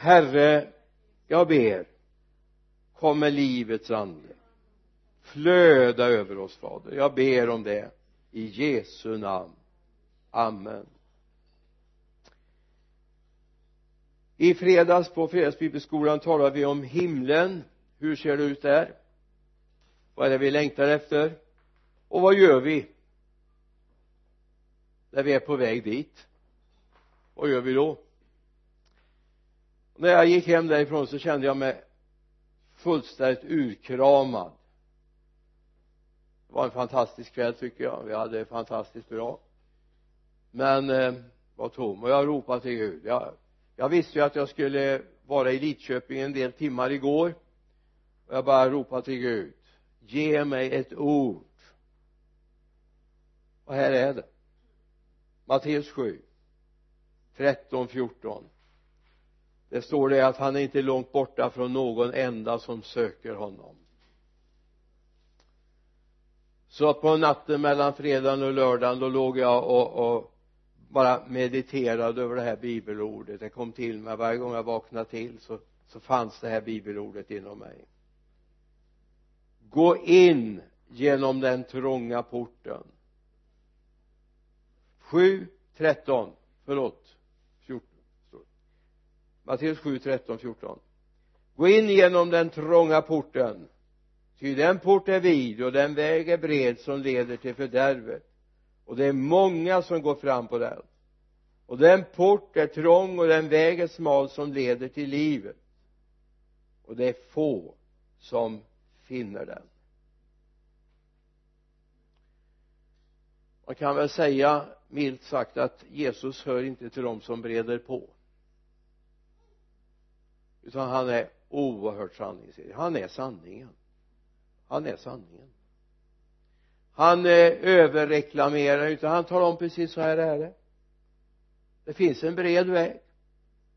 herre jag ber kom med livets ande. Flöda över oss fader. Jag ber om det i Jesu namn. Amen. I fredags på fredagsbibelskolan talade vi om himlen. Hur ser det ut där? Vad är det vi längtar efter? Och vad gör vi när vi är på väg dit? Vad gör vi då? När jag gick hem därifrån så kände jag mig fullständigt urkramad. Det var en fantastisk kväll tycker jag. Vi hade det fantastiskt bra. Men eh, var tom. Och jag ropade till Gud. Jag, jag visste ju att jag skulle vara i Lidköping en del timmar igår. Och jag bara ropade till Gud. Ge mig ett ord. Och här är det. Matteus 7 13 14 det står det att han är inte långt borta från någon enda som söker honom. Så att på natten mellan fredagen och lördagen då låg jag och, och bara mediterade över det här bibelordet. Det kom till mig. Varje gång jag vaknade till så, så fanns det här bibelordet inom mig. Gå in genom den trånga porten. 7, 13 förlåt. Matteus 7, 13, 14 gå in genom den trånga porten ty den port är vid och den väg är bred som leder till fördärvet. Och det är många som går fram på den. Och den port är trång och den väg är smal som leder till livet. Och det är få som finner den. Man kan väl säga milt sagt att Jesus hör inte till dem som breder på utan han är oerhört sanningsenlig. Han är sanningen. Han är sanningen. Han eh, överreklamerar utan han talar om precis så här är det. Det finns en bred väg.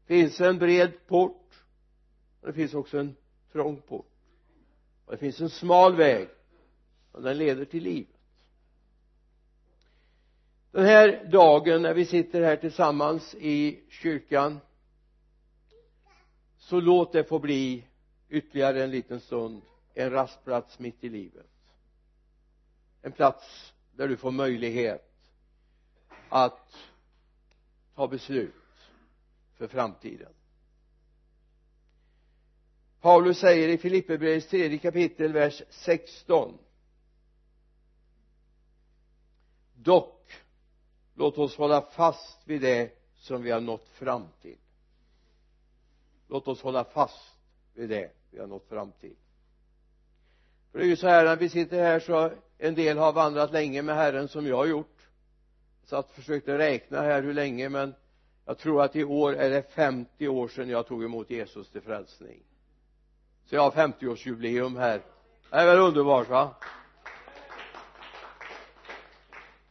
Det finns en bred port. Och det finns också en trång port. Och det finns en smal väg. Och den leder till livet den här dagen när vi sitter här tillsammans i kyrkan så låt det få bli ytterligare en liten stund en rastplats mitt i livet. En plats där du får möjlighet att ta beslut för framtiden. Paulus säger i Filipperbrevets tredje kapitel vers 16 dock låt oss hålla fast vid det som vi har nått fram till låt oss hålla fast vid det vi har nått fram till. För det är ju så här när vi sitter här så en del har vandrat länge med Herren som jag har gjort. Så att försökte räkna här hur länge men jag tror att i år är det 50 år sedan jag tog emot Jesus till frälsning. Så jag har 50-årsjubileum här. Det är väl underbart va?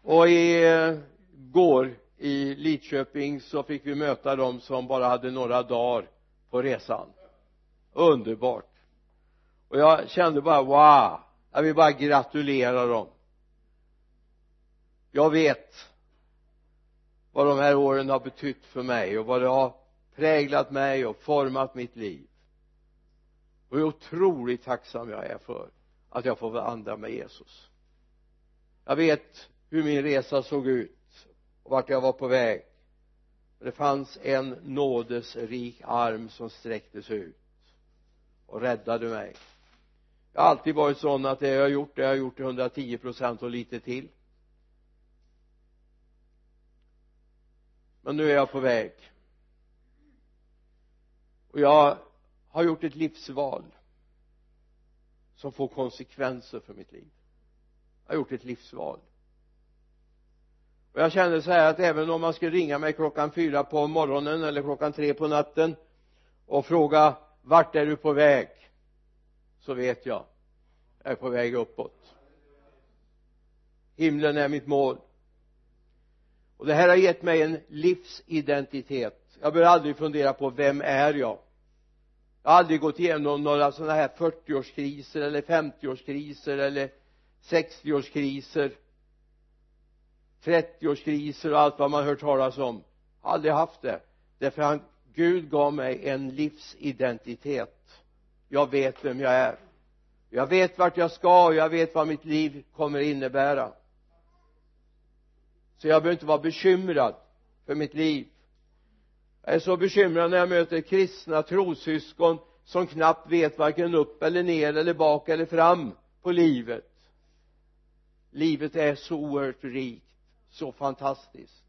Och i eh, går i Lidköping så fick vi möta dem som bara hade några dagar på resan. Underbart. Och jag kände bara wow. Jag vill bara gratulera dem. Jag vet vad de här åren har betytt för mig och vad det har präglat mig och format mitt liv. Och hur otroligt tacksam jag är för att jag får vandra med Jesus. Jag vet hur min resa såg ut och vart jag var på väg det fanns en nådesrik arm som sträcktes ut och räddade mig. Jag har alltid varit sån att det jag har gjort det har jag gjort till 110 procent och lite till. Men nu är jag på väg. Och jag har gjort ett livsval som får konsekvenser för mitt liv. Jag har gjort ett livsval och jag kände så här att även om man skulle ringa mig klockan fyra på morgonen eller klockan tre på natten och fråga vart är du på väg? så vet jag jag är på väg uppåt. Himlen är mitt mål. Och det här har gett mig en livsidentitet. Jag behöver aldrig fundera på vem är jag? Jag har aldrig gått igenom några sådana här 40-årskriser eller 50-årskriser eller 60-årskriser 30-årskriser och allt vad man hört talas om. Aldrig haft det. Därför att Gud gav mig en livsidentitet. Jag vet vem jag är. Jag vet vart jag ska och jag vet vad mitt liv kommer innebära. Så jag behöver inte vara bekymrad för mitt liv. Jag är så bekymrad när jag möter kristna trossyskon som knappt vet varken upp eller ner eller bak eller fram på livet. Livet är så oerhört rikt så fantastiskt.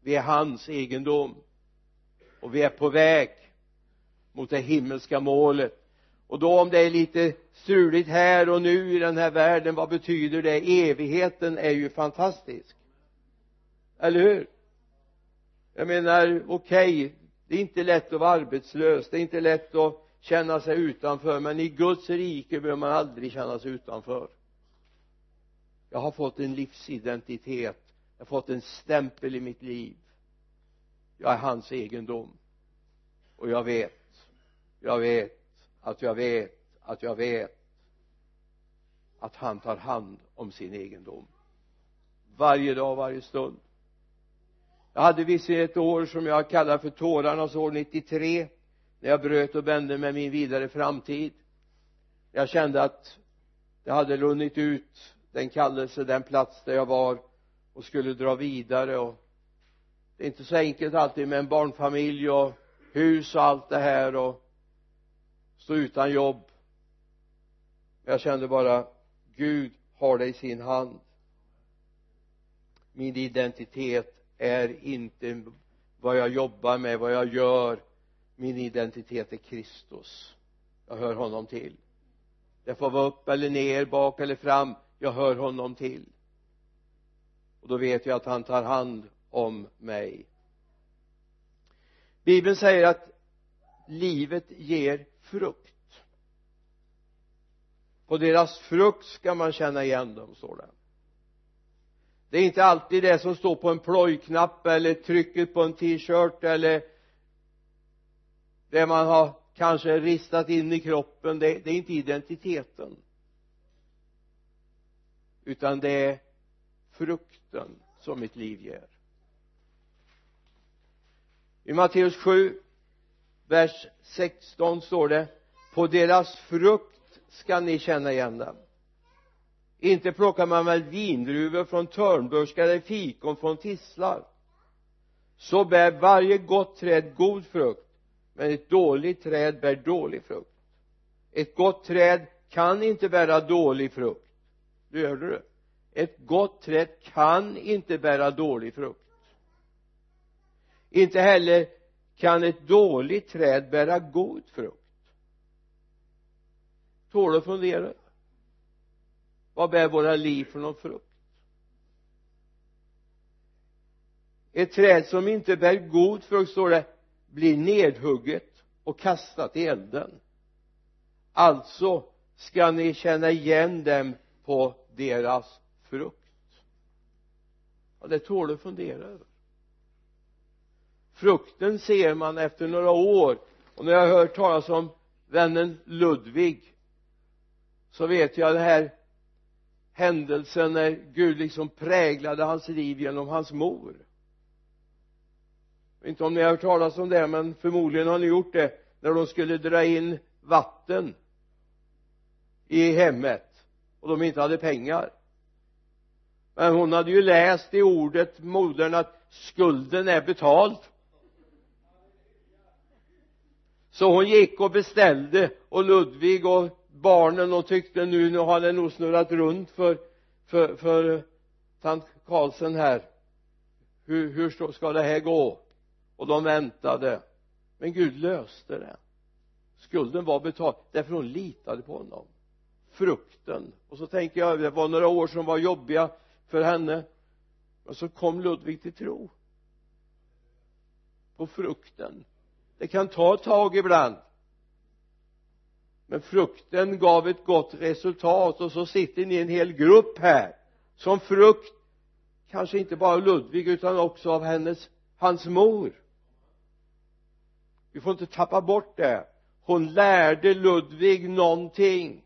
Vi är hans egendom. Och vi är på väg mot det himmelska målet. Och då om det är lite struligt här och nu i den här världen vad betyder det? Evigheten är ju fantastisk. Eller hur? Jag menar okej okay, det är inte lätt att vara arbetslös det är inte lätt att känna sig utanför men i Guds rike behöver man aldrig känna sig utanför. Jag har fått en livsidentitet jag har fått en stämpel i mitt liv. Jag är hans egendom. Och jag vet jag vet att jag vet att jag vet att han tar hand om sin egendom. Varje dag, varje stund. Jag hade visserligen ett år som jag kallar för tårarnas år 93 när jag bröt och vände med min vidare framtid. Jag kände att det hade runnit ut den kallelse, den plats där jag var och skulle dra vidare och det är inte så enkelt alltid med en barnfamilj och hus och allt det här och stå utan jobb. Jag kände bara Gud har det i sin hand. Min identitet är inte vad jag jobbar med, vad jag gör. Min identitet är Kristus. Jag hör honom till. Det får vara upp eller ner, bak eller fram. Jag hör honom till och då vet jag att han tar hand om mig. Bibeln säger att livet ger frukt. På deras frukt ska man känna igen dem står det. Det är inte alltid det som står på en plojknapp eller trycket på en t-shirt eller det man har kanske ristat in i kroppen. Det, det är inte identiteten. Utan det är frukten som mitt liv ger. I Matteus 7 vers 16 står det på deras frukt ska ni känna igen dem. Inte plockar man väl vindruvor från törnbuskar eller fikon från tistlar så bär varje gott träd god frukt men ett dåligt träd bär dålig frukt. Ett gott träd kan inte bära dålig frukt. Du hörde det ett gott träd kan inte bära dålig frukt. Inte heller kan ett dåligt träd bära god frukt. Tål att fundera. Vad bär våra liv för någon frukt? Ett träd som inte bär god frukt står det blir nedhugget och kastat i elden. Alltså ska ni känna igen dem på deras frukt. Ja det tål att fundera över. Frukten ser man efter några år. Och när jag har hört talas om vännen Ludvig så vet jag den här händelsen när Gud liksom präglade hans liv genom hans mor. Jag vet inte om ni har hört talas om det men förmodligen har ni gjort det när de skulle dra in vatten i hemmet och de inte hade pengar men hon hade ju läst i ordet modern att skulden är betald. Så hon gick och beställde och Ludvig och barnen och tyckte nu, nu har det nog snurrat runt för för, för tant Karlsson här. Hur, hur ska det här gå? Och de väntade. Men Gud löste det. Skulden var betald därför hon litade på honom. Frukten. Och så tänker jag det var några år som var jobbiga för henne. Och så kom Ludvig till tro. På frukten. Det kan ta ett tag ibland. Men frukten gav ett gott resultat och så sitter ni en hel grupp här. Som frukt kanske inte bara Ludvig utan också av hennes hans mor. Vi får inte tappa bort det. Hon lärde Ludvig någonting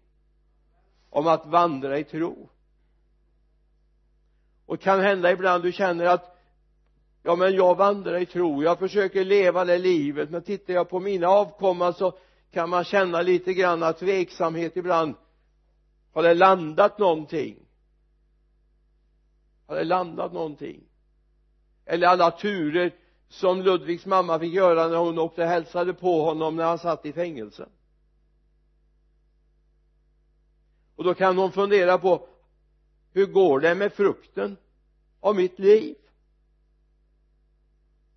om att vandra i tro och kan hända ibland du känner att ja men jag vandrar i tro jag försöker leva det livet men tittar jag på mina avkomma så kan man känna lite grann tveksamhet ibland. Har det landat någonting? Har det landat någonting? Eller alla turer som Ludvigs mamma fick göra när hon åkte och hälsade på honom när han satt i fängelse. Och då kan hon fundera på hur går det med frukten av mitt liv?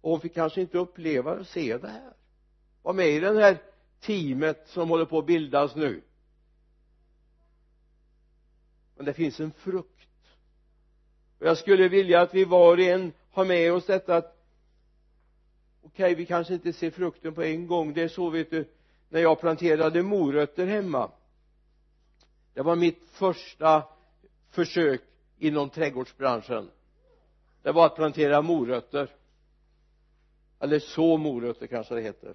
Och hon fick kanske inte uppleva och se det här. Var med i det här teamet som håller på att bildas nu? Men det finns en frukt. Och jag skulle vilja att vi var och en har med oss detta att okej okay, vi kanske inte ser frukten på en gång. Det är så vet du när jag planterade morötter hemma. Det var mitt första försök inom trädgårdsbranschen. Det var att plantera morötter. Eller så morötter kanske det heter.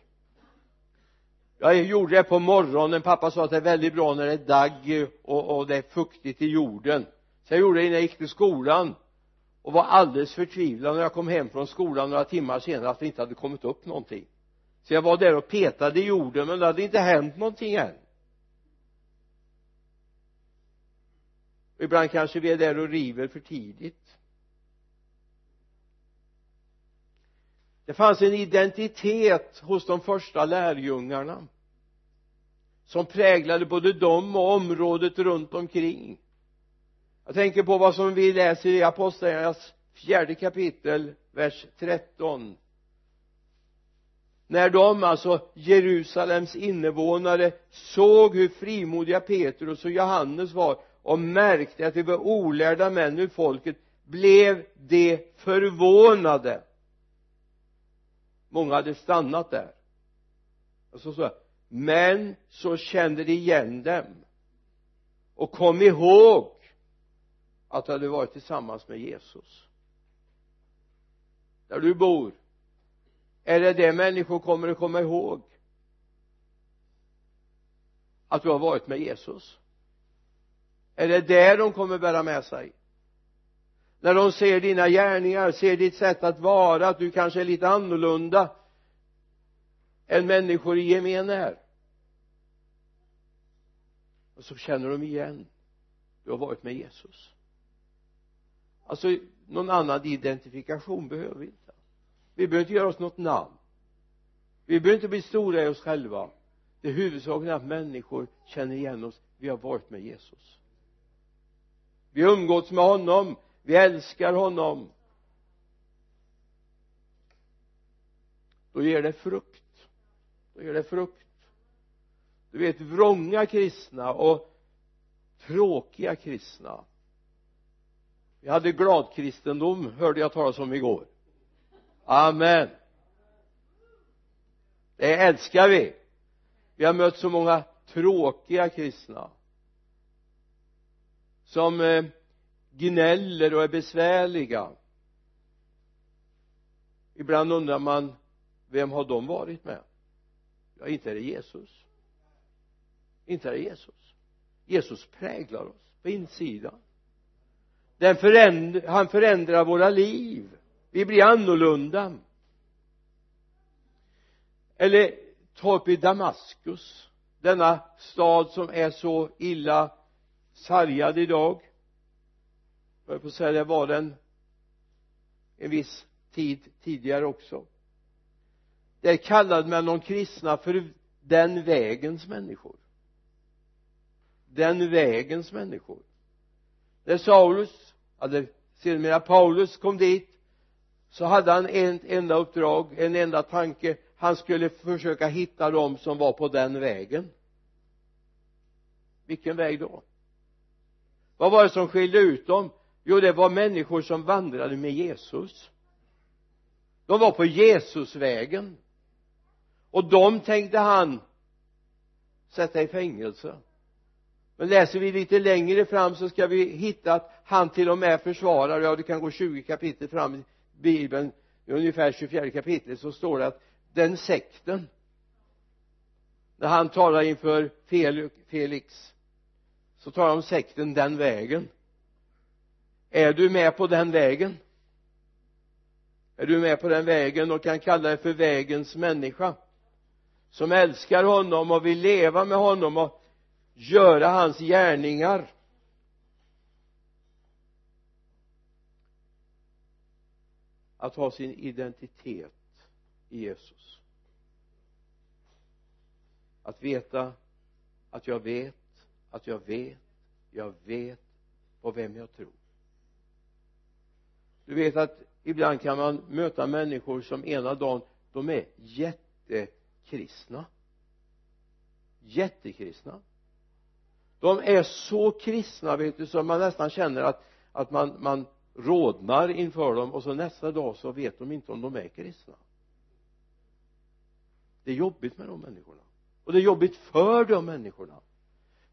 Jag gjorde det på morgonen. Pappa sa att det är väldigt bra när det är dagg och, och det är fuktigt i jorden. Så jag gjorde det innan jag gick till skolan och var alldeles förtvivlad när jag kom hem från skolan några timmar senare att det inte hade kommit upp någonting. Så jag var där och petade i jorden men det hade inte hänt någonting än. Ibland kanske vi är där och river för tidigt. Det fanns en identitet hos de första lärjungarna som präglade både dem och området runt omkring. Jag tänker på vad som vi läser i apostlagärningarnas fjärde kapitel vers 13 när de alltså Jerusalems invånare såg hur frimodiga Petrus och Johannes var och märkte att de var olärda män ur folket blev de förvånade. Många hade stannat där. Och så sa men så kände de igen dem och kom ihåg att du hade varit tillsammans med Jesus. Där du bor är det det människor kommer att komma ihåg? Att du har varit med Jesus? Är det det de kommer bära med sig? När de ser dina gärningar, ser ditt sätt att vara, att du kanske är lite annorlunda än människor i gemen är. Och så känner de igen du har varit med Jesus. Alltså någon annan identifikation behöver vi inte. Vi behöver inte göra oss något namn. Vi behöver inte bli stora i oss själva. Det är huvudsaken att människor känner igen oss. Vi har varit med Jesus vi umgås med honom. Vi älskar honom. Då ger det frukt. Då ger det frukt. Du vet vrånga kristna och tråkiga kristna. Vi hade gladkristendom hörde jag talas om igår. Amen. Det älskar vi. Vi har mött så många tråkiga kristna som eh, gnäller och är besvärliga. Ibland undrar man vem har de varit med? Ja inte är det Jesus. Inte är det Jesus. Jesus präglar oss på insidan. Den förändrar, han förändrar våra liv. Vi blir annorlunda. Eller ta upp i Damaskus denna stad som är så illa sargad idag. Jag på att säga det var den en viss tid tidigare också. Där kallade man de kristna för den vägens människor. Den vägens människor. När Saulus eller sedermera Paulus kom dit så hade han ett enda uppdrag, en enda tanke. Han skulle försöka hitta dem som var på den vägen. Vilken väg då? Vad var det som skilde ut dem? Jo det var människor som vandrade med Jesus. De var på Jesusvägen. Och de tänkte han sätta i fängelse. Men läser vi lite längre fram så ska vi hitta att han till och med försvarar ja det kan gå 20 kapitel fram i bibeln ungefär 24 kapitlet så står det att den sekten när han talar inför Felix så talar de om sekten den vägen. Är du med på den vägen? Är du med på den vägen och kan kalla dig för vägens människa? Som älskar honom och vill leva med honom och göra hans gärningar. Att ha sin identitet i Jesus. Att veta att jag vet att jag vet jag vet på vem jag tror. Du vet att ibland kan man möta människor som ena dagen de är jättekristna. Jättekristna. De är så kristna vet du så man nästan känner att att man, man rodnar inför dem och så nästa dag så vet de inte om de är kristna. Det är jobbigt med de människorna. Och det är jobbigt för de människorna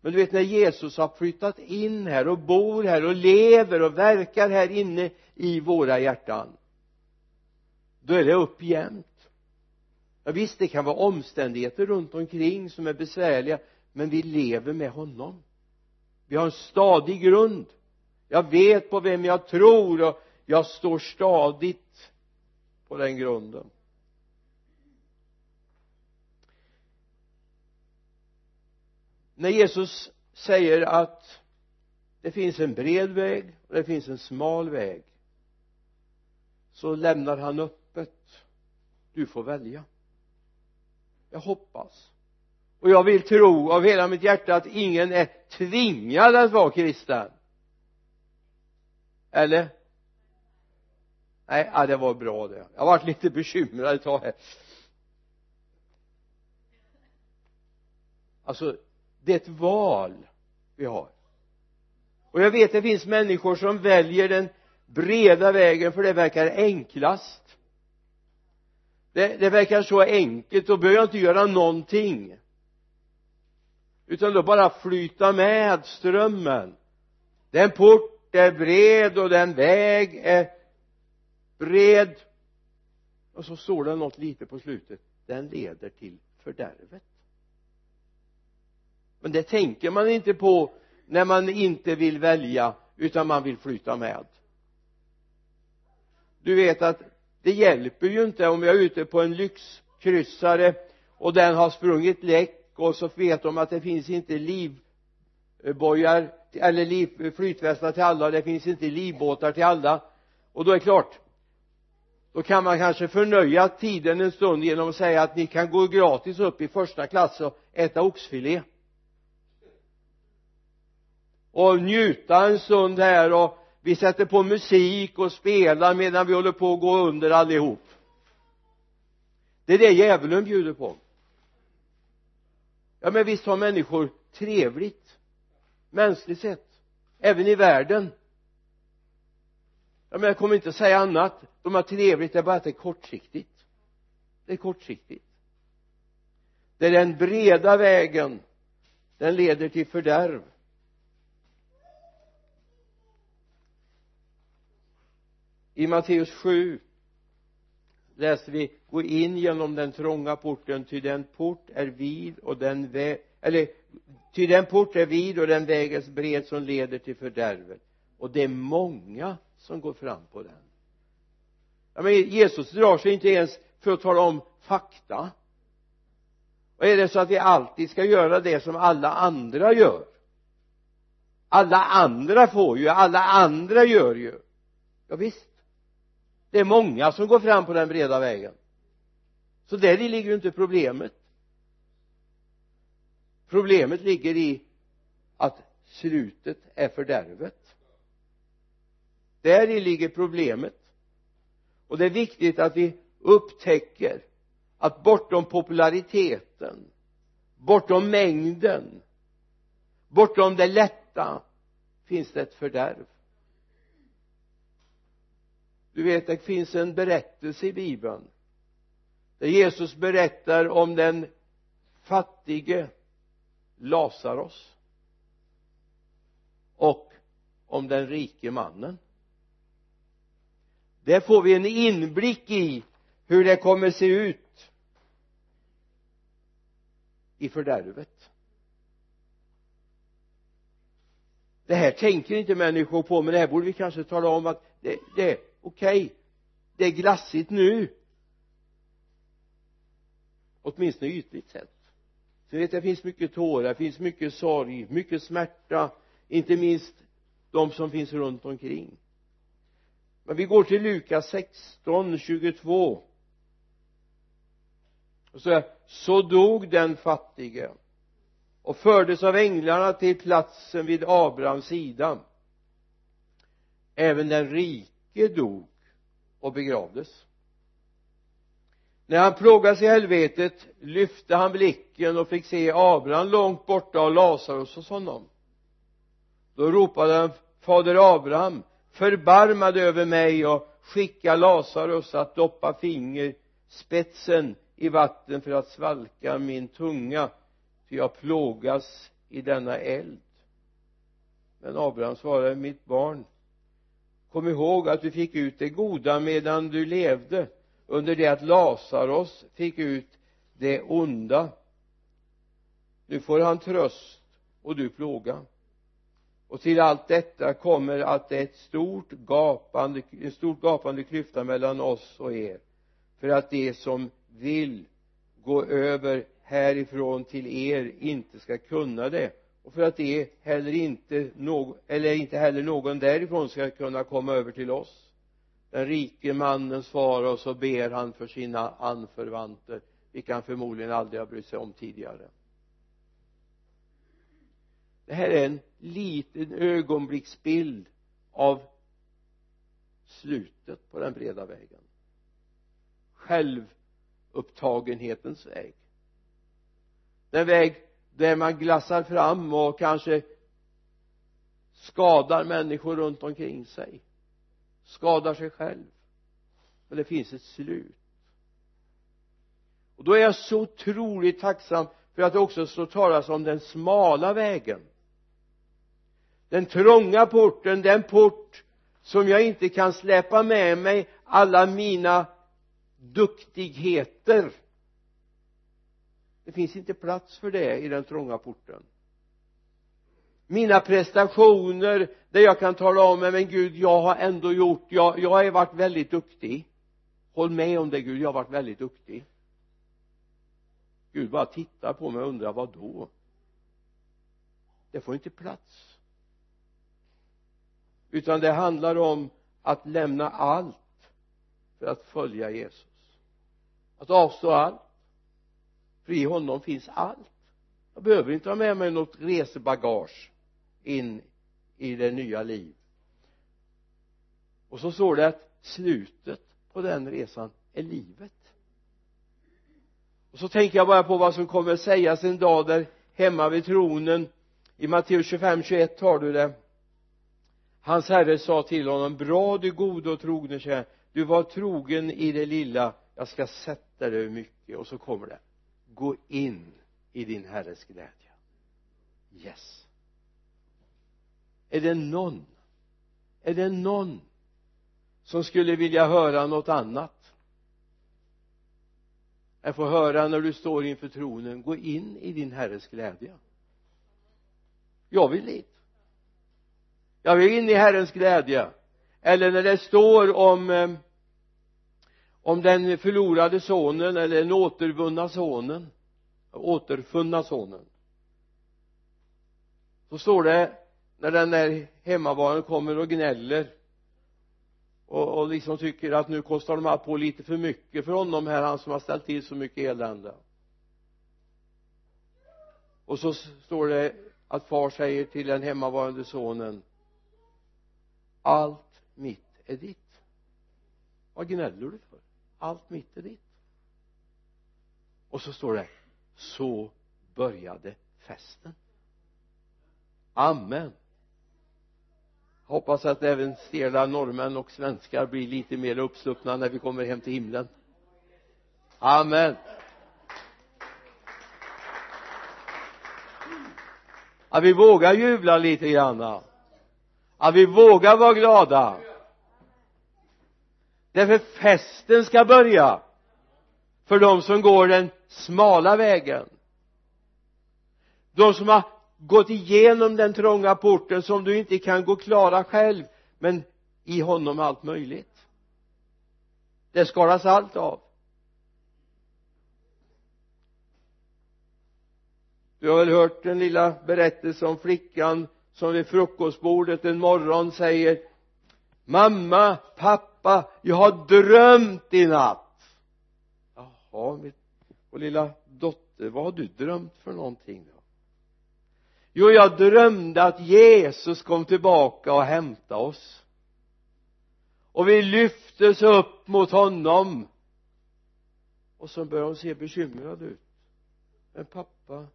men du vet när Jesus har flyttat in här och bor här och lever och verkar här inne i våra hjärtan då är det upp jämt. Ja, visst det kan vara omständigheter runt omkring som är besvärliga men vi lever med honom. Vi har en stadig grund. Jag vet på vem jag tror och jag står stadigt på den grunden. När Jesus säger att det finns en bred väg och det finns en smal väg så lämnar han öppet. Du får välja. Jag hoppas. Och jag vill tro av hela mitt hjärta att ingen är tvingad att vara kristen. Eller? Nej ja, det var bra det. Jag har varit lite bekymrad ett tag här. Alltså det är ett val vi har. Och jag vet det finns människor som väljer den breda vägen för det verkar enklast. Det, det verkar så enkelt då behöver jag inte göra någonting. Utan då bara flyta med strömmen. Den port är bred och den väg är bred. Och så står det något lite på slutet. Den leder till fördärvet men det tänker man inte på när man inte vill välja utan man vill flyta med. Du vet att det hjälper ju inte om jag är ute på en lyxkryssare och den har sprungit läck och så vet de att det finns inte livbojar eller liv, flytvästar till alla det finns inte livbåtar till alla. Och då är det klart då kan man kanske förnöja tiden en stund genom att säga att ni kan gå gratis upp i första klass och äta oxfilé och njuta en stund här och vi sätter på musik och spelar medan vi håller på att gå under allihop. Det är det djävulen bjuder på. Ja men visst har människor trevligt mänskligt sett även i världen. Ja men jag kommer inte att säga annat. De har trevligt det är bara att det är kortsiktigt. Det är kortsiktigt. Det är den breda vägen. Den leder till fördärv. I Matteus 7 läser vi gå in genom den trånga porten ty den port är vid och den väg eller ty den port är vid och den vägens bred som leder till fördärvet. Och det är många som går fram på den. Ja, men Jesus drar sig inte ens för att tala om fakta. Och är det så att vi alltid ska göra det som alla andra gör? Alla andra får ju, alla andra gör ju. Ja, visst det är många som går fram på den breda vägen. Så där ligger ju inte problemet. Problemet ligger i att slutet är fördärvet. Där ligger problemet. Och det är viktigt att vi upptäcker att bortom populariteten bortom mängden bortom det lätta finns det ett fördärv du vet det finns en berättelse i bibeln där Jesus berättar om den fattige Lazarus och om den rike mannen. Där får vi en inblick i hur det kommer se ut i fördärvet. Det här tänker inte människor på men det här borde vi kanske tala om att det, det okej okay. det är glassigt nu. Åtminstone ytligt sett. Så vet det finns mycket tårar, det finns mycket sorg, mycket smärta. Inte minst de som finns runt omkring. Men vi går till Lukas 16, 22 och så, så dog den fattige och fördes av änglarna till platsen vid Abrahams sida. Även den rike dog och begravdes. När han plågades i helvetet lyfte han blicken och fick se Abraham långt borta och Lazarus hos honom. Då ropade han fader Abraham förbarma dig över mig och skicka Lazarus att doppa fingerspetsen i vatten för att svalka min tunga för jag plågas i denna eld. Men Abraham svarade mitt barn kom ihåg att du fick ut det goda medan du levde under det att Lazarus fick ut det onda. Nu får han tröst och du plåga. Och till allt detta kommer att det är ett stort gapande, en stort gapande klyfta mellan oss och er för att de som vill gå över härifrån till er inte ska kunna det och för att det heller inte någon eller inte heller någon därifrån ska kunna komma över till oss. Den rike mannen svarar och så ber han för sina anförvanter. Vilka han förmodligen aldrig har brytt sig om tidigare. Det här är en liten ögonblicksbild av slutet på den breda vägen. Självupptagenhetens väg. Den väg där man glassar fram och kanske skadar människor runt omkring sig. Skadar sig själv. Men det finns ett slut. Och då är jag så otroligt tacksam för att det också står talas om den smala vägen. Den trånga porten den port som jag inte kan släpa med mig alla mina duktigheter det finns inte plats för det i den trånga porten. Mina prestationer där jag kan tala om men Gud jag har ändå gjort jag, jag har varit väldigt duktig. Håll med om det Gud jag har varit väldigt duktig. Gud bara tittar på mig och undrar vad då det får inte plats. Utan det handlar om att lämna allt för att följa Jesus. Att avstå allt för i honom finns allt. Jag behöver inte ha med mig något resebagage in i det nya liv. Och så står det att slutet på den resan är livet. Och så tänker jag bara på vad som kommer att sägas en dag där hemma vid tronen. I Matteus 25, 21 har du det. Hans herre sa till honom bra du gode och trogne tjänare du var trogen i det lilla. Jag ska sätta dig mycket. Och så kommer det gå in i din herres glädje. Yes. Är det någon är det någon som skulle vilja höra något annat? Jag får höra när du står inför tronen. Gå in i din herres glädje. Jag vill dit. Jag vill in i herrens glädje. Eller när det står om eh, om den förlorade sonen eller den återvunna sonen återfunna sonen. Så står det när den där hemmavarande kommer och gnäller och, och liksom tycker att nu kostar de här på lite för mycket för honom här han som har ställt till så mycket elände. Och så står det att far säger till den hemmavarande sonen allt mitt är ditt. Vad gnäller du för? Allt mitt är ditt. Och så står det så började festen. Amen. Hoppas att även stela norrmän och svenskar blir lite mer uppsluppna när vi kommer hem till himlen. Amen. Att vi vågar jubla lite granna att vi vågar vara glada därför festen ska börja för de som går den smala vägen. De som har gått igenom den trånga porten som du inte kan gå klara själv men i honom allt möjligt. Det skalas allt av. Du har väl hört den lilla berättelsen om flickan som vid frukostbordet en morgon säger mamma, pappa, jag har drömt i natt. Jaha, mitt, och lilla dotter, vad har du drömt för någonting då? Jo jag drömde att Jesus kom tillbaka och hämtade oss. Och vi lyftes upp mot honom. Och så började hon se bekymrad ut. Men pappa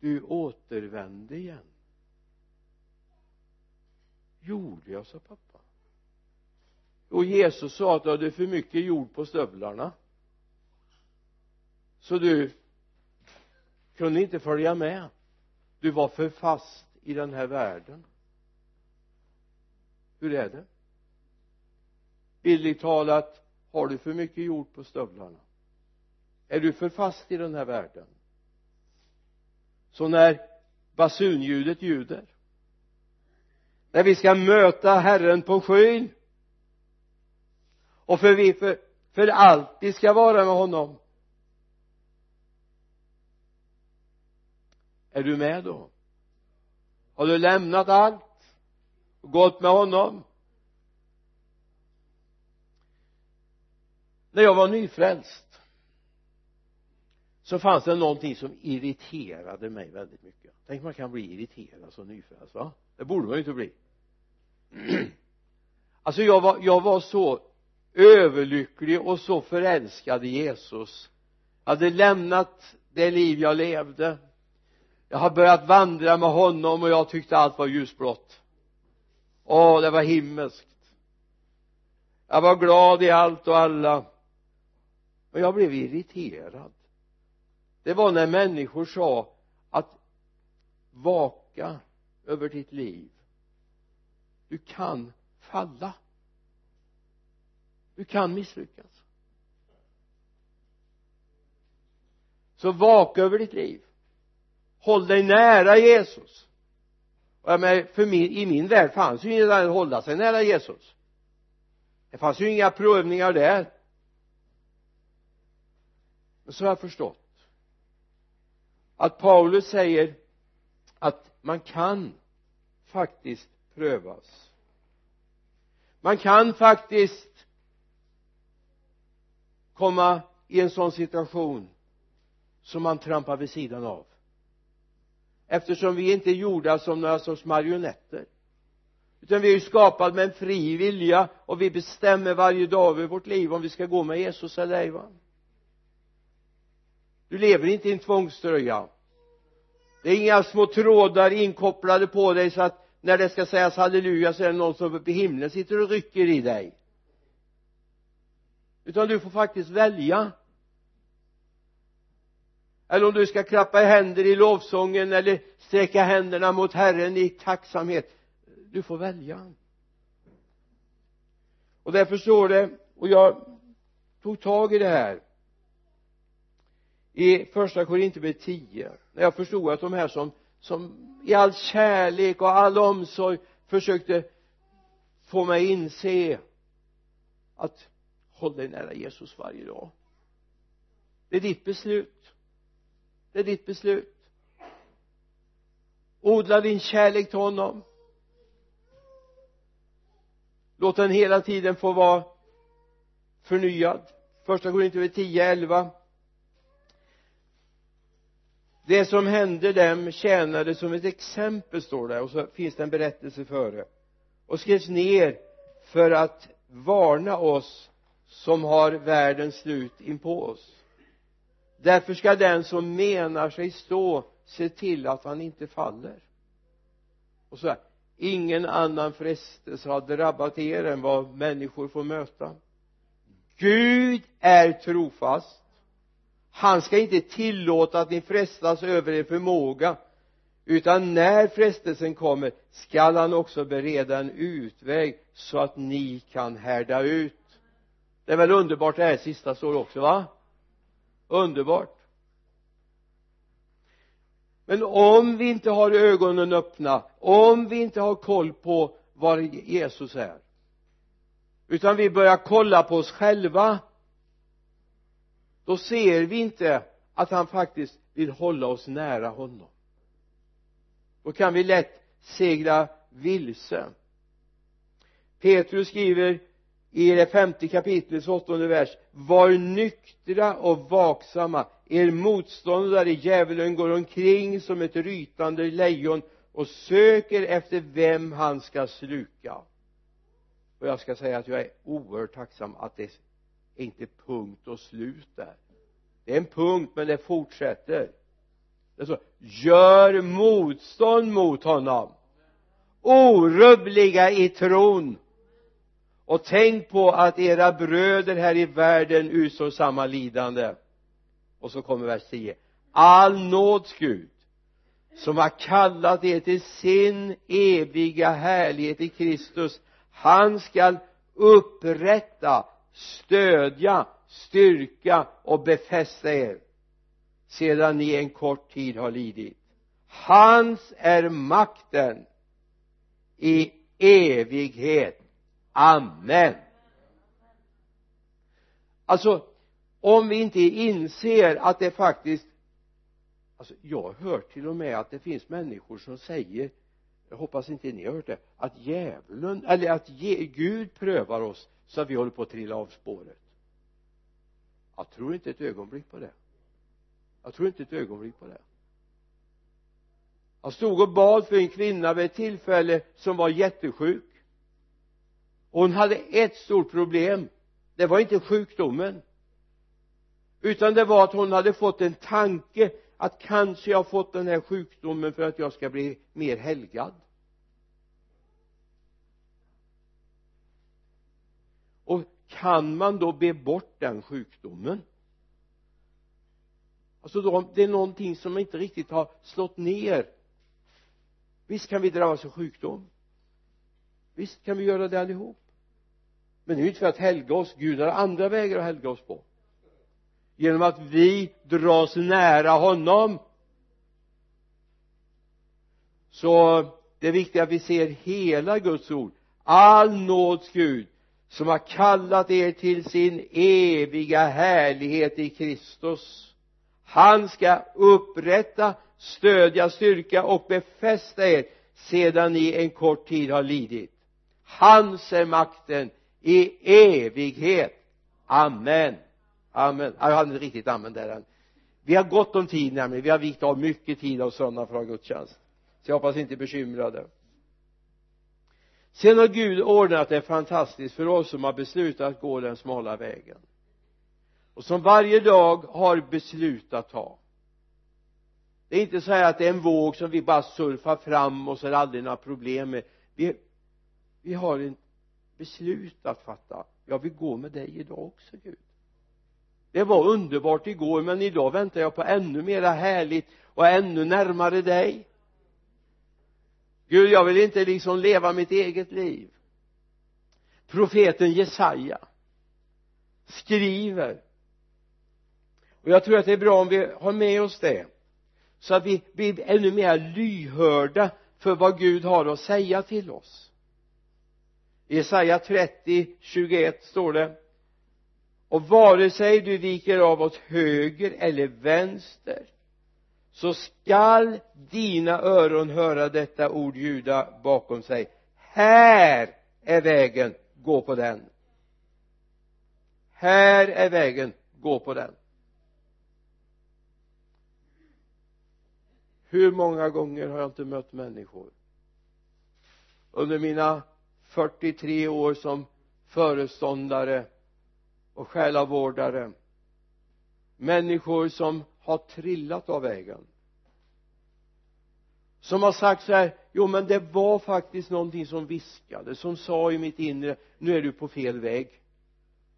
du återvände igen gjorde jag sa pappa. Och Jesus sa att du hade för mycket jord på stövlarna. Så du kunde inte följa med. Du var för fast i den här världen. Hur är det? Bildligt talat har du för mycket jord på stövlarna? Är du för fast i den här världen? Så när basunljudet ljuder när vi ska möta Herren på skyn. Och för vi för, för alltid ska vara med honom. Är du med då? Har du lämnat allt? Och gått med honom? När jag var nyfrälst så fanns det någonting som irriterade mig väldigt mycket. Tänk man kan bli irriterad som nyfrälst va? Det borde man ju inte bli. Alltså jag var, jag var så överlycklig och så förälskad i Jesus. Jag hade lämnat det liv jag levde. Jag har börjat vandra med honom och jag tyckte allt var ljusblått. Åh det var himmelskt. Jag var glad i allt och alla. Och jag blev irriterad det var när människor sa att vaka över ditt liv. Du kan falla. Du kan misslyckas. Så vaka över ditt liv. Håll dig nära Jesus. Och jag menar, för min, i min värld fanns ju inget att hålla sig nära Jesus. Det fanns ju inga prövningar där. Men så har jag förstått att Paulus säger att man kan faktiskt prövas. Man kan faktiskt komma i en sån situation som man trampar vid sidan av. Eftersom vi inte är gjorda som några sorts marionetter. Utan vi är ju skapade med en fri vilja och vi bestämmer varje dag över vårt liv om vi ska gå med Jesus eller ej va? Du lever inte i en tvångströja. Det är inga små trådar inkopplade på dig så att när det ska sägas halleluja så är det någon som uppe i himlen sitter och rycker i dig. Utan du får faktiskt välja. Eller om du ska klappa i händer i lovsången eller sträcka händerna mot Herren i tacksamhet. Du får välja. Och därför står det och jag tog tag i det här i första Korinthierbrevet 10 när jag förstod att de här som som i all kärlek och all omsorg försökte få mig inse att håll dig nära Jesus varje dag. Det är ditt beslut. Det är ditt beslut. Odla din kärlek till honom. Låt den hela tiden få vara förnyad. Första Korinthierbrevet 10, 11 det som hände dem tjänade som ett exempel står det och så finns det en berättelse före och skrevs ner för att varna oss som har världens slut inpå oss. Därför ska den som menar sig stå se till att han inte faller. Och så här ingen annan frestelse har drabbat er än vad människor får möta. Gud är trofast han ska inte tillåta att ni frestas över er förmåga utan när frestelsen kommer skall han också bereda en utväg så att ni kan härda ut. Det är väl underbart det här sista står också va? Underbart. Men om vi inte har ögonen öppna om vi inte har koll på var Jesus är utan vi börjar kolla på oss själva då ser vi inte att han faktiskt vill hålla oss nära honom. Då kan vi lätt segla vilse. Petrus skriver i det femte kapitlets åttonde vers var nyktra och vaksamma. Er motståndare djävulen går omkring som ett rytande lejon och söker efter vem han ska sluka. Och jag ska säga att jag är oerhört tacksam att det är inte punkt och slut där. Det är en punkt men det fortsätter. Det står gör motstånd mot honom orubbliga i tron och tänk på att era bröder här i världen utstår samma lidande. Och så kommer vers 10 all nåds Gud som har kallat er till sin eviga härlighet i Kristus han skall upprätta stödja styrka och befästa er sedan ni en kort tid har lidit. Hans är makten i evighet. Amen. Alltså om vi inte inser att det faktiskt alltså jag har hört till och med att det finns människor som säger jag hoppas inte ni har hört det att djävulen eller att Gud prövar oss så att vi håller på att trilla av spåret. Jag tror inte ett ögonblick på det. Jag tror inte ett ögonblick på det. Jag stod och bad för en kvinna vid ett tillfälle som var jättesjuk. Hon hade ett stort problem. Det var inte sjukdomen. Utan det var att hon hade fått en tanke att kanske jag har fått den här sjukdomen för att jag ska bli mer helgad och kan man då be bort den sjukdomen? Alltså då, det är någonting som inte riktigt har slått ner. Visst kan vi drabbas av sjukdom. Visst kan vi göra det allihop. Men det är ju inte för att helga oss. Gud har andra vägar att helga oss på. Genom att vi dras nära honom. Så det är viktigt att vi ser hela Guds ord. All nåds Gud som har kallat er till sin eviga härlighet i Kristus. Han ska upprätta stödja styrka och befästa er sedan ni en kort tid har lidit. Hans är makten i evighet. Amen. Amen. Jag hade inte riktigt amen där än. Vi har gott om tid nämligen. Vi har vikt av mycket tid av söndag för att ha gudstjänst. Så jag hoppas ni inte är bekymrade sen har Gud ordnat det fantastiskt för oss som har beslutat att gå den smala vägen. Och som varje dag har beslut att ta. Det är inte så här att det är en våg som vi bara surfar fram och så är det aldrig några problem med. Vi, vi har ett beslut att fatta. Jag vill gå med dig idag också Gud. Det var underbart igår men idag väntar jag på ännu mera härligt och ännu närmare dig. Gud jag vill inte liksom leva mitt eget liv. Profeten Jesaja skriver. Och jag tror att det är bra om vi har med oss det så att vi blir ännu mer lyhörda för vad Gud har att säga till oss. I Jesaja 30, 21 står det och vare sig du viker av åt höger eller vänster så skall dina öron höra detta ord ljuda bakom sig. Här är vägen gå på den. Här är vägen gå på den. Hur många gånger har jag inte mött människor? Under mina 43 år som föreståndare och själavårdare. Människor som har trillat av vägen. Som har sagt så här jo men det var faktiskt någonting som viskade som sa i mitt inre nu är du på fel väg.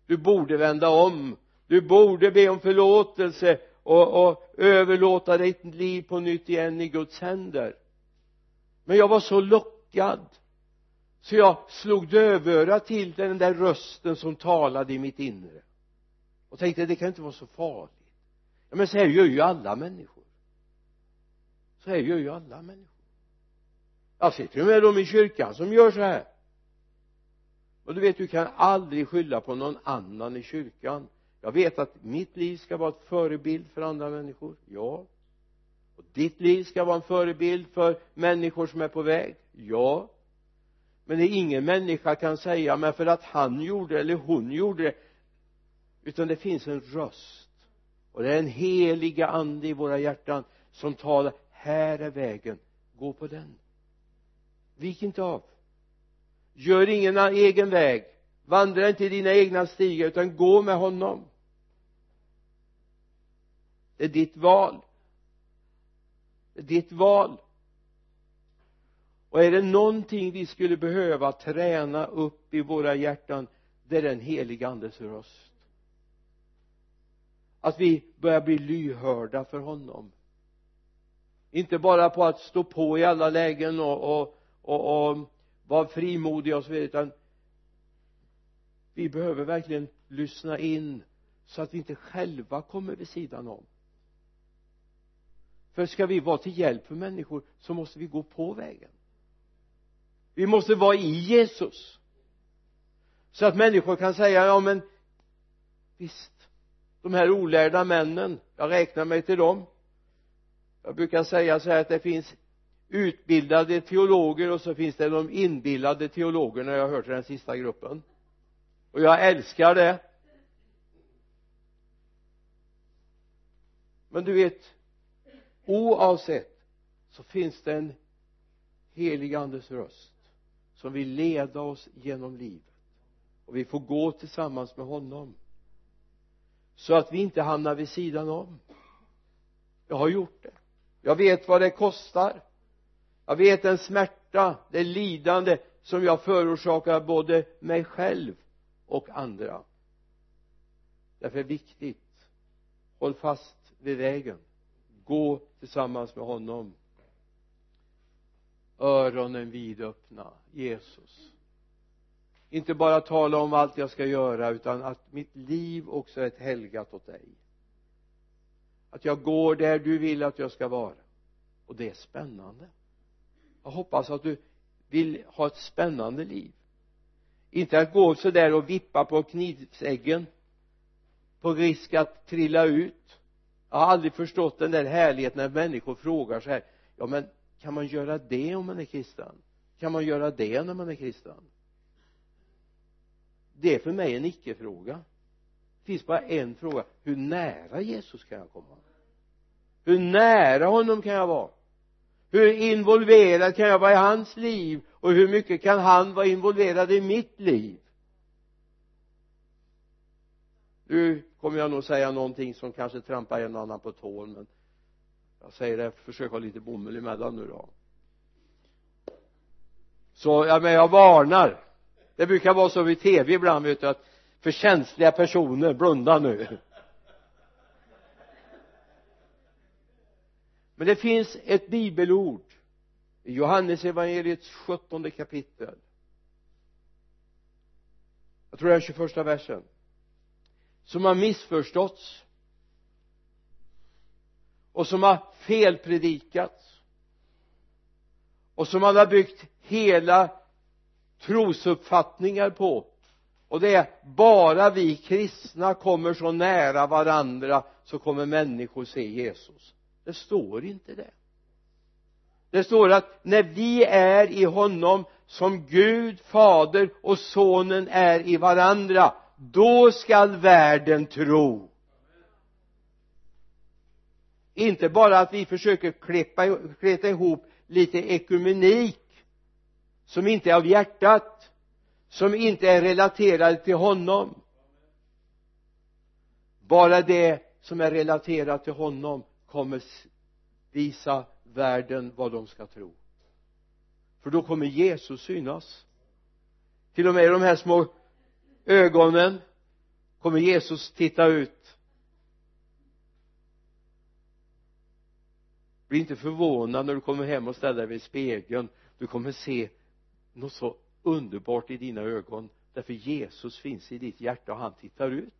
Du borde vända om. Du borde be om förlåtelse och, och överlåta ditt liv på nytt igen i Guds händer. Men jag var så lockad så jag slog dövöra till den där rösten som talade i mitt inre. Och tänkte det kan inte vara så farligt ja, men så här gör ju alla människor. Så här gör ju alla människor. Jag ser till och med de i kyrkan som gör så här. Och du vet du kan aldrig skylla på någon annan i kyrkan. Jag vet att mitt liv ska vara ett förebild för andra människor. Ja. Och ditt liv ska vara en förebild för människor som är på väg. Ja. Men det är ingen människa kan säga men för att han gjorde eller hon gjorde det. Utan det finns en röst och det är en heliga ande i våra hjärtan som talar här är vägen gå på den. Vik inte av. Gör ingen egen väg. Vandra inte i dina egna stigar utan gå med honom. Det är ditt val. Det är ditt val. Och är det någonting vi skulle behöva träna upp i våra hjärtan det är den heliga andes röst att vi börjar bli lyhörda för honom. Inte bara på att stå på i alla lägen och, och, och, och vara frimodiga och så vidare utan vi behöver verkligen lyssna in så att vi inte själva kommer vid sidan om. För ska vi vara till hjälp för människor så måste vi gå på vägen. Vi måste vara i Jesus. Så att människor kan säga ja men visst de här olärda männen jag räknar mig till dem. Jag brukar säga så här att det finns utbildade teologer och så finns det de inbillade teologerna jag hör till den sista gruppen. Och jag älskar det. Men du vet oavsett så finns det en helig andes röst som vill leda oss genom livet. Och vi får gå tillsammans med honom så att vi inte hamnar vid sidan om. Jag har gjort det. Jag vet vad det kostar. Jag vet den smärta, det lidande som jag förorsakar både mig själv och andra. Därför är det viktigt håll fast vid vägen. Gå tillsammans med honom. Öronen vidöppna Jesus inte bara tala om allt jag ska göra utan att mitt liv också är ett helgat åt dig. Att jag går där du vill att jag ska vara. Och det är spännande. Jag hoppas att du vill ha ett spännande liv. Inte att gå sådär och vippa på knivsäggen på risk att trilla ut. Jag har aldrig förstått den där härligheten när människor frågar så här ja men kan man göra det om man är kristen? Kan man göra det när man är kristen? Det är för mig en icke-fråga. Det finns bara en fråga. Hur nära Jesus kan jag komma? Hur nära honom kan jag vara? Hur involverad kan jag vara i hans liv? Och hur mycket kan han vara involverad i mitt liv? Nu kommer jag nog säga någonting som kanske trampar en och annan på tån men jag säger det, försök ha lite bomull emellan nu då. Så, ja men jag varnar det brukar vara så vid tv ibland vet du att för känsliga personer blunda nu. Men det finns ett bibelord i Johannes evangeliets sjuttonde kapitel. Jag tror det är 21 versen. Som har missförståtts och som har felpredikats och som man har byggt hela trosuppfattningar på. Och det är bara vi kristna kommer så nära varandra så kommer människor se Jesus. Det står inte det. Det står att när vi är i honom som Gud fader och sonen är i varandra då skall världen tro. Inte bara att vi försöker klippa, kleta ihop lite ekumenik som inte är av hjärtat som inte är relaterade till honom. Bara det som är relaterat till honom kommer visa världen vad de ska tro. För då kommer Jesus synas. Till och med i de här små ögonen kommer Jesus titta ut. Bli inte förvånad när du kommer hem och ställer dig vid spegeln. Du kommer se något så underbart i dina ögon därför Jesus finns i ditt hjärta och han tittar ut.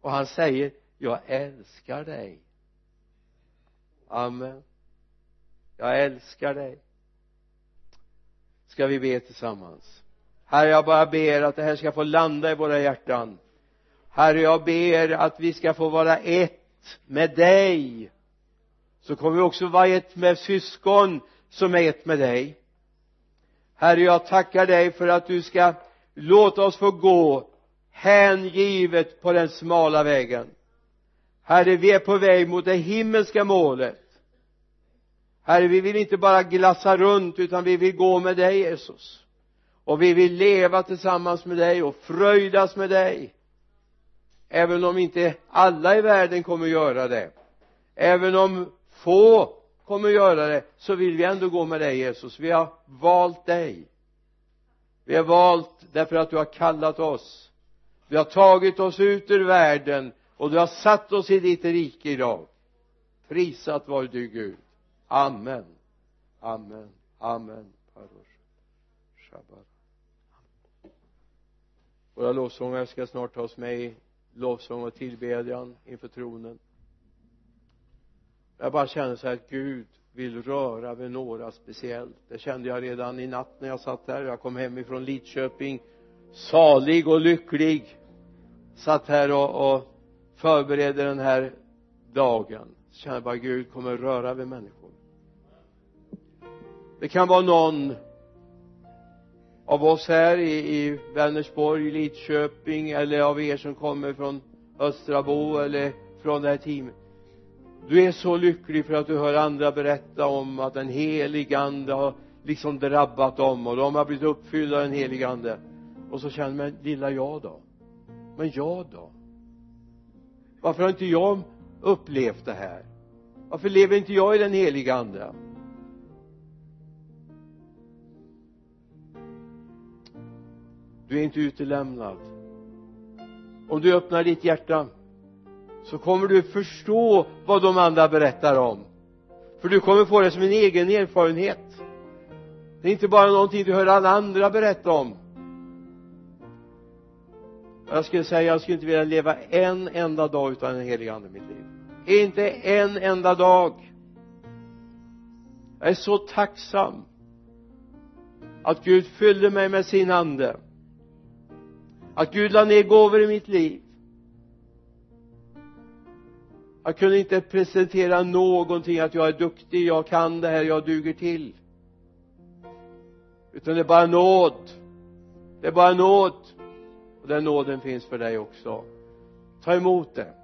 Och han säger jag älskar dig. Amen. Jag älskar dig. Ska vi be tillsammans? Herre jag bara ber att det här ska få landa i våra hjärtan. Herre jag ber att vi ska få vara ett med dig. Så kommer vi också vara ett med syskon som är ett med dig herre jag tackar dig för att du ska låta oss få gå hängivet på den smala vägen. Herre vi är på väg mot det himmelska målet. Herre vi vill inte bara glassa runt utan vi vill gå med dig Jesus. Och vi vill leva tillsammans med dig och fröjdas med dig. Även om inte alla i världen kommer göra det. Även om få kommer göra det så vill vi ändå gå med dig Jesus. Vi har valt dig. Vi har valt därför att du har kallat oss. Du har tagit oss ut ur världen och du har satt oss i ditt rike idag. Prisat var du Gud. Amen. Amen. Amen. Våra lovsångare ska snart ta oss med i lovsång och tillbedjan inför tronen jag bara känner så här att Gud vill röra vid några speciellt. Det kände jag redan i natt när jag satt här. Jag kom hem ifrån Lidköping salig och lycklig. Satt här och, och förberedde den här dagen. Så kände jag bara Gud kommer röra vid människor. Det kan vara någon av oss här i, i Vänersborg, Lidköping eller av er som kommer från Östrabo eller från det här teamet du är så lycklig för att du hör andra berätta om att den helige ande har liksom drabbat dem och de har blivit uppfyllda av den helige ande. Och så känner man lilla jag då? Men jag då? Varför har inte jag upplevt det här? Varför lever inte jag i den heliga ande? Du är inte utelämnad. Om du öppnar ditt hjärta så kommer du förstå vad de andra berättar om. För du kommer få det som en egen erfarenhet. Det är inte bara någonting du hör alla andra berätta om. Jag skulle säga jag skulle inte vilja leva en enda dag utan den helige ande i mitt liv. Inte en enda dag. Jag är så tacksam att Gud fyllde mig med sin ande. Att Gud la ner gåvor i mitt liv jag kunde inte presentera någonting att jag är duktig, jag kan det här, jag duger till. Utan det är bara nåd. Det är bara nåd. Och den nåden finns för dig också. Ta emot det.